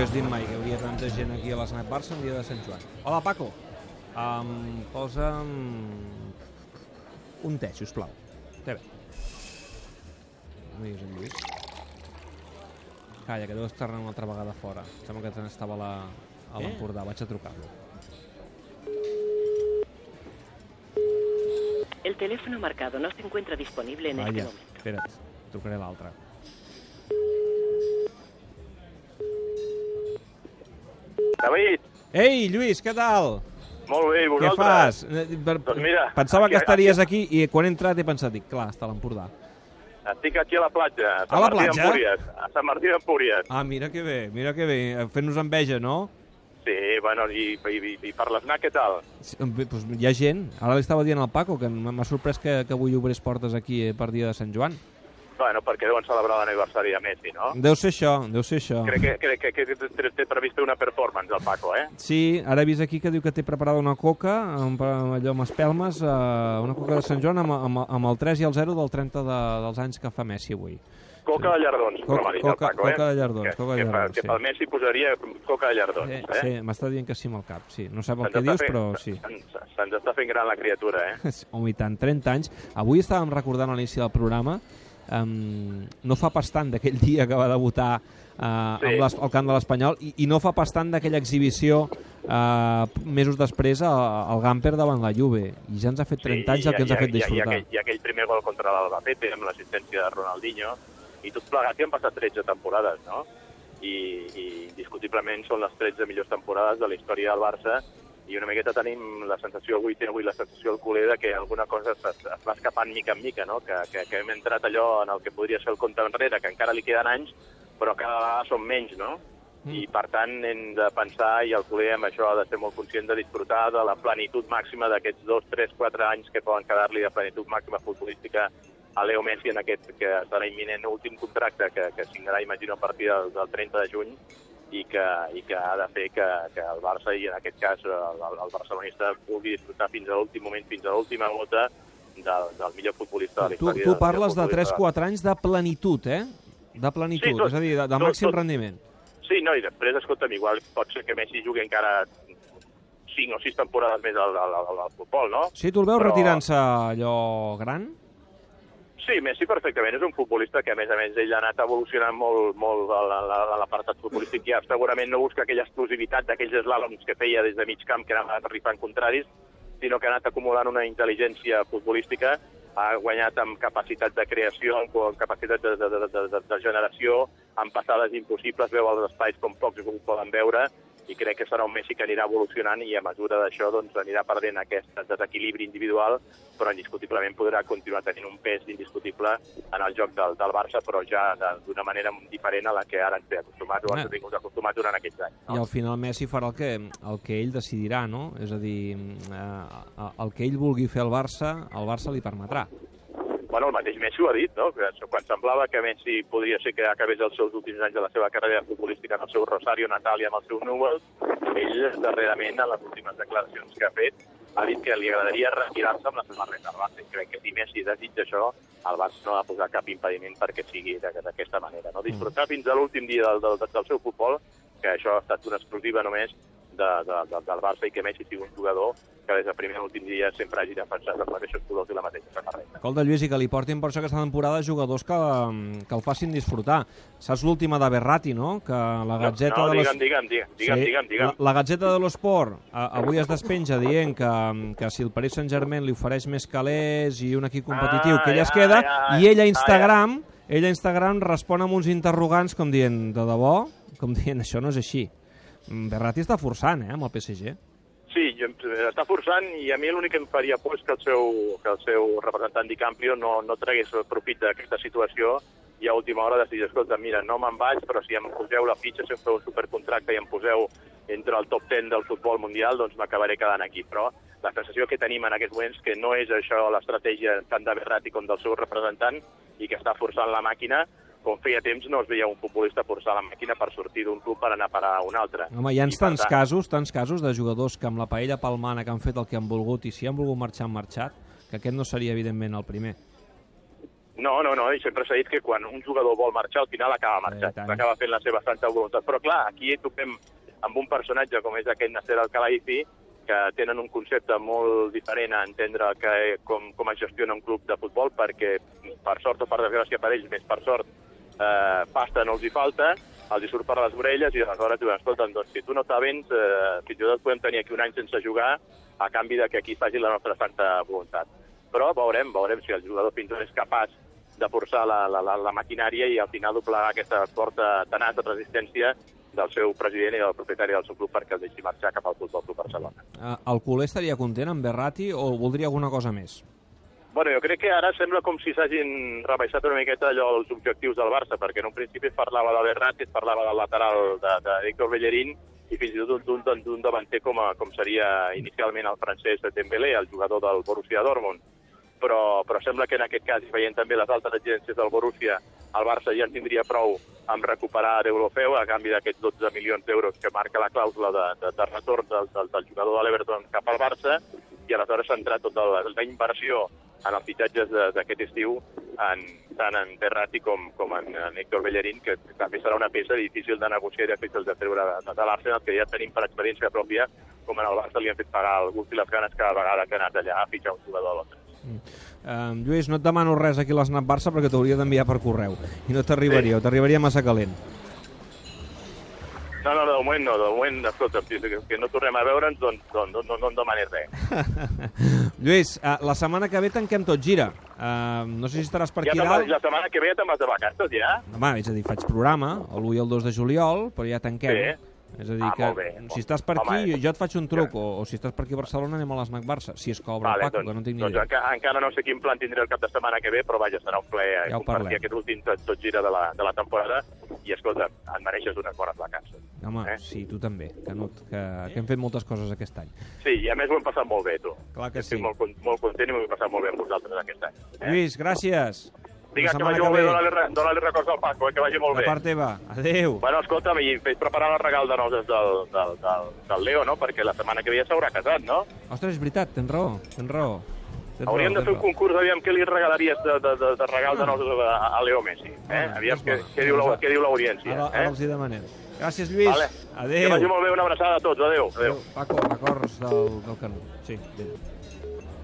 m'hagués dit mai que hi hauria tanta gent aquí a l'Snac Barça en dia de Sant Joan. Hola, Paco. Um, posa'm un te, sisplau. Té bé. No diguis en Lluís. Calla, que deu estar una altra vegada fora. Sembla que estava a la, a l'Empordà. Vaig a trucar-lo. El teléfono marcado no se encuentra disponible en este Vaya, momento. espera't. Trucaré l'altre. David, Ei, Lluís, què tal? molt bé, i Què vosaltres? fas? Eh, Per, Doncs mira, pensava aquí- que estaries aquí i quan he entrat he pensat, dic, clar, està a l'Empordà. Estic aquí a la platja, a Sant A la Martí platja? d'Empúries. A Sant Martí d'Empúries. Ah, mira que bé, mira que bé, fent-nos enveja, no? Sí, bueno, i, i, i, i per l'Snac què tal? Sí, doncs hi ha gent. Ara li estava dient al Paco que m'ha m'ha sorprès que, que avui obrés portes aquí eh, per dia de Sant Joan. Bueno, perquè deuen celebrar l'aniversari de Messi, no? Deu ser això, deu ser això. Crec que, crec que, que té, té previst una performance, el Paco, eh? Sí, ara he vist aquí que diu que té preparada una coca, amb, amb allò amb espelmes, eh, una coca de Sant Joan amb, amb, amb el 3 i el 0 del 30 de, dels anys que fa Messi avui. Coca de llardons, Coca- ha dit coca- el Paco, eh? coca de llardons, que, coca de que, llardons, que sí. pel Messi posaria coca de llardons, Sí, eh? sí m'està dient que sí amb el cap, sí. No sap el que dius, fent- però sí. Se'ns està fent gran la criatura, eh? Home, i tant, 30 anys. Avui estàvem recordant a l'inici del programa, um, no fa pas tant d'aquell dia que va debutar uh, Sí. amb les, al camp de l'Espanyol i, i no fa pas tant d'aquella exhibició uh, mesos després al, al Gamper davant la Juve. I ja ens ha fet 30 anys el que ens ha fet i, i, disfrutar. aquell, I aquell primer gol contra l'Albacete amb l'assistència de Ronaldinho i tot plegat que han passat 13 temporades, no? I, i indiscutiblement són les 13 millors temporades de la història del Barça i una miqueta tenim la sensació avui, té avui la sensació al culer de que alguna cosa es, es va escapant mica en mica, no? que, que, que hem entrat allò en el que podria ser el compte enrere, que encara li queden anys, però cada vegada són menys, no? Mm. I per tant hem de pensar, i el culer amb això ha de ser molt conscient de disfrutar de la plenitud màxima d'aquests dos, tres, quatre anys que poden quedar-li de plenitud màxima futbolística a Leo Messi en aquest que serà imminent últim contracte que, que signarà, imagino, a partir del, del 30 de juny i que, i que ha de fer que, que el Barça, i en aquest cas el, el, el barcelonista, pugui disfrutar fins a l'últim moment, fins a l'última gota del, del millor futbolista de la Tu, història. tu del parles de millor futbolista 3-4 anys de plenitud, eh? De plenitud, Sí, tot- és a dir, de, de tot- màxim tot. rendiment. Sí, no, i després, escolta'm, igual pot ser que Messi jugui encara 5 o 6 temporades més al, al, al, al futbol, no? Sí, tu el veus Però- retirant-se allò gran? Sí, Messi perfectament és un futbolista que, a més a més, ell ha anat evolucionant molt, molt a la- a l'apartat futbolístic. Ja segurament no busca aquella explosivitat d'aquells eslàloms que feia des de mig camp, que anava rifant contraris, sinó que ha anat acumulant una intel·ligència futbolística, ha guanyat amb capacitat de creació, amb capacitat de, de, de, de, de generació, amb passades impossibles, veu els espais com pocs ho poden veure, i crec que serà un Messi que anirà evolucionant i a mesura d'això doncs, anirà perdent aquest desequilibri individual, però indiscutiblement podrà continuar tenint un pes indiscutible en el joc del, del Barça, però ja d'una manera diferent a la que ara ens té acostumats o ens Eh. ha tingut acostumats durant aquests anys. I al final Messi farà el que, el que ell decidirà, no? És a dir, eh, el que ell vulgui fer al Barça, el Barça li permetrà. Bueno, el mateix Messi ho ha dit, no? Que quan semblava que Messi podria ser que acabés els seus últims anys de la seva carrera futbolística en el seu Rosario Natal i amb el seu Newell's, ell darrerament, a les últimes declaracions que ha fet, ha dit que li agradaria retirar-se amb la samarreta del Barça. I crec que si Messi desitja això, el Barça no ha de posar cap impediment perquè sigui d'aqu- d'aquesta manera. No? Disfrutar fins a l'últim dia del, del, del seu futbol, que això ha estat una exclusiva només de, de, de, del Barça i que Messi sigui un jugador que des del primer a l'últim dia sempre hagi defensat els mateixos colors i la mateixa samarreta. Escolta, Lluís, i que li portin per això aquesta temporada jugadors que, que el facin disfrutar. Saps l'última de Berrati, no? Que la gatzeta no, no, de los... digue'm, digue'm, digue'm, digue'm, Sí, digue'm, digue'm. La, la Gatzeta de l'Esport avui es despenja dient que, que si el Paris Saint-Germain li ofereix més calés i un equip competitiu, Ah, que ella es ja, queda, ja, i ella a ja. Instagram, ella a Instagram respon amb uns interrogants com dient, de debò? Com dient, això no és així. Mm, Berratti està forçant, eh, amb el PSG. Sí, jo, està forçant i a mi l'únic que em faria por és que el seu, que el seu representant d'Icampio no, no tragués profit d'aquesta situació i a última hora decidís, escolta, mira, no me'n vaig, però si em poseu la fitxa, si em feu un supercontracte i em poseu entre el top 10 del futbol mundial, doncs m'acabaré quedant aquí. Però la sensació que tenim en aquests moments que no és això l'estratègia tant de Berratti com del seu representant i que està forçant la màquina, com feia temps no es veia un futbolista forçar la màquina per sortir d'un club per anar a parar a un altre. Home, hi ha I, tants tant, casos, tants casos de jugadors que amb la paella palmana que han fet el que han volgut i si han volgut marxar han marxat, que aquest no seria evidentment el primer. No, no, no, i sempre s'ha dit que quan un jugador vol marxar, al final acaba marxant, tant. acaba fent la seva santa voluntat. Però clar, aquí topem amb un personatge com és aquest Nasser Al-Khelaifi, que tenen un concepte molt diferent a entendre que, com, com es gestiona un club de futbol, perquè per sort o per desgràcia per ells, més per sort, eh, pasta no els hi falta, els hi surt per les orelles i aleshores diuen, escolta'm, doncs si tu no t'avens, eh, fins i tot podem tenir aquí un any sense jugar a canvi de que aquí faci la nostra santa voluntat. Però veurem, veurem si el jugador fins és capaç de forçar la, la, la, la maquinària i al final doblegar aquesta forta tenaç de resistència del seu president i del propietari del seu club perquè el deixi marxar cap al Futbol Club Barcelona. Uh, el culer estaria content amb Berrati o voldria alguna cosa més? Bueno, jo crec que ara sembla com si s'hagin rebaixat una miqueta allò els objectius del Barça, perquè en un principi es parlava de Berratti, es parlava del lateral de, de Héctor Bellerín i fins i tot d'un davanter com, a, com seria inicialment el francès Dembélé, el jugador del Borussia Dortmund. Però, però sembla que en aquest cas, veient també les altres exigències del Borussia, el Barça ja en tindria prou amb recuperar Deulofeu a canvi d'aquests 12 milions d'euros que marca la clàusula de, de, de retorn del, del, del jugador de l'Everton cap al Barça i aleshores centrar tota la, la inversió en els fitxatges de- d'aquest estiu en, tant en Berratti com, com en, en Héctor Bellerín, que també serà una peça difícil de negociar i difícil de treure de, de l'Arsenal, que ja tenim per experiència pròpia, com en el Barça li han fet pagar el gust i les ganes cada vegada que ha anat allà a fitxar un jugador a Londres. Uh, Lluís, no et demano res aquí a l'Snap Barça perquè t'hauria d'enviar per correu i no t'arribaria, sí. t'arribaria massa calent. No, no, de moment no, de moment, escolta, que no tornem a veure'ns, doncs, doncs no, no, no em demanis res. Lluís, uh, la setmana que ve tanquem tot gira. Uh, no sé si estaràs per Ja aquí dalt. la setmana que ve ja te'n vas de vacances, ja? Home, és a dir, faig programa, el 1 i el 2 de juliol, però ja tanquem. Sí. És a dir, Ah, que bé. si estàs per Home, aquí, eh, jo et faig un truc, o, o si estàs per aquí a Barcelona anem a l'Snac Barça, si es cobra el Paco, que no tinc ni doncs idea. enca, encara no sé quin plan tindré el cap de setmana que ve, però vaja, serà un plaer Ja ho compartir parlem. aquest últim tot, tot gira de la, de la temporada i, escolta, et mereixes unes bones vacances. Home, eh? sí, tu també, Canut, que, que hem fet moltes coses aquest any. Sí, i a més ho hem passat molt bé, tu. Clar que Estic sí. molt, molt content i m'ho he passat molt bé amb vosaltres aquest any. Eh? Lluís, gràcies. Digues que vagi molt bé, dóna-li re- dóna-li records al Paco, eh, que vagi molt De bé. part teva. Adéu. Bueno, escolta'm, i fes preparar el regal de noses del, del, del, del Leo, no? Perquè la setmana que ve ja s'haurà casat, no? Ostres, és veritat, tens raó, tens raó. Tens Hauríem de raó, fer un concurs, aviam què li regalaries de, de, de, de regal de noses a, a Leo Messi. Eh? Ah, Aviam és què, què, diu la, què diu l'audiència. Ara, Eh? ara els hi demanem. Gràcies, Lluís. Vale. Adéu. Que vagi molt bé, una abraçada a tots. Adéu. Adéu. Paco, records del, del Canut. Sí, adéu.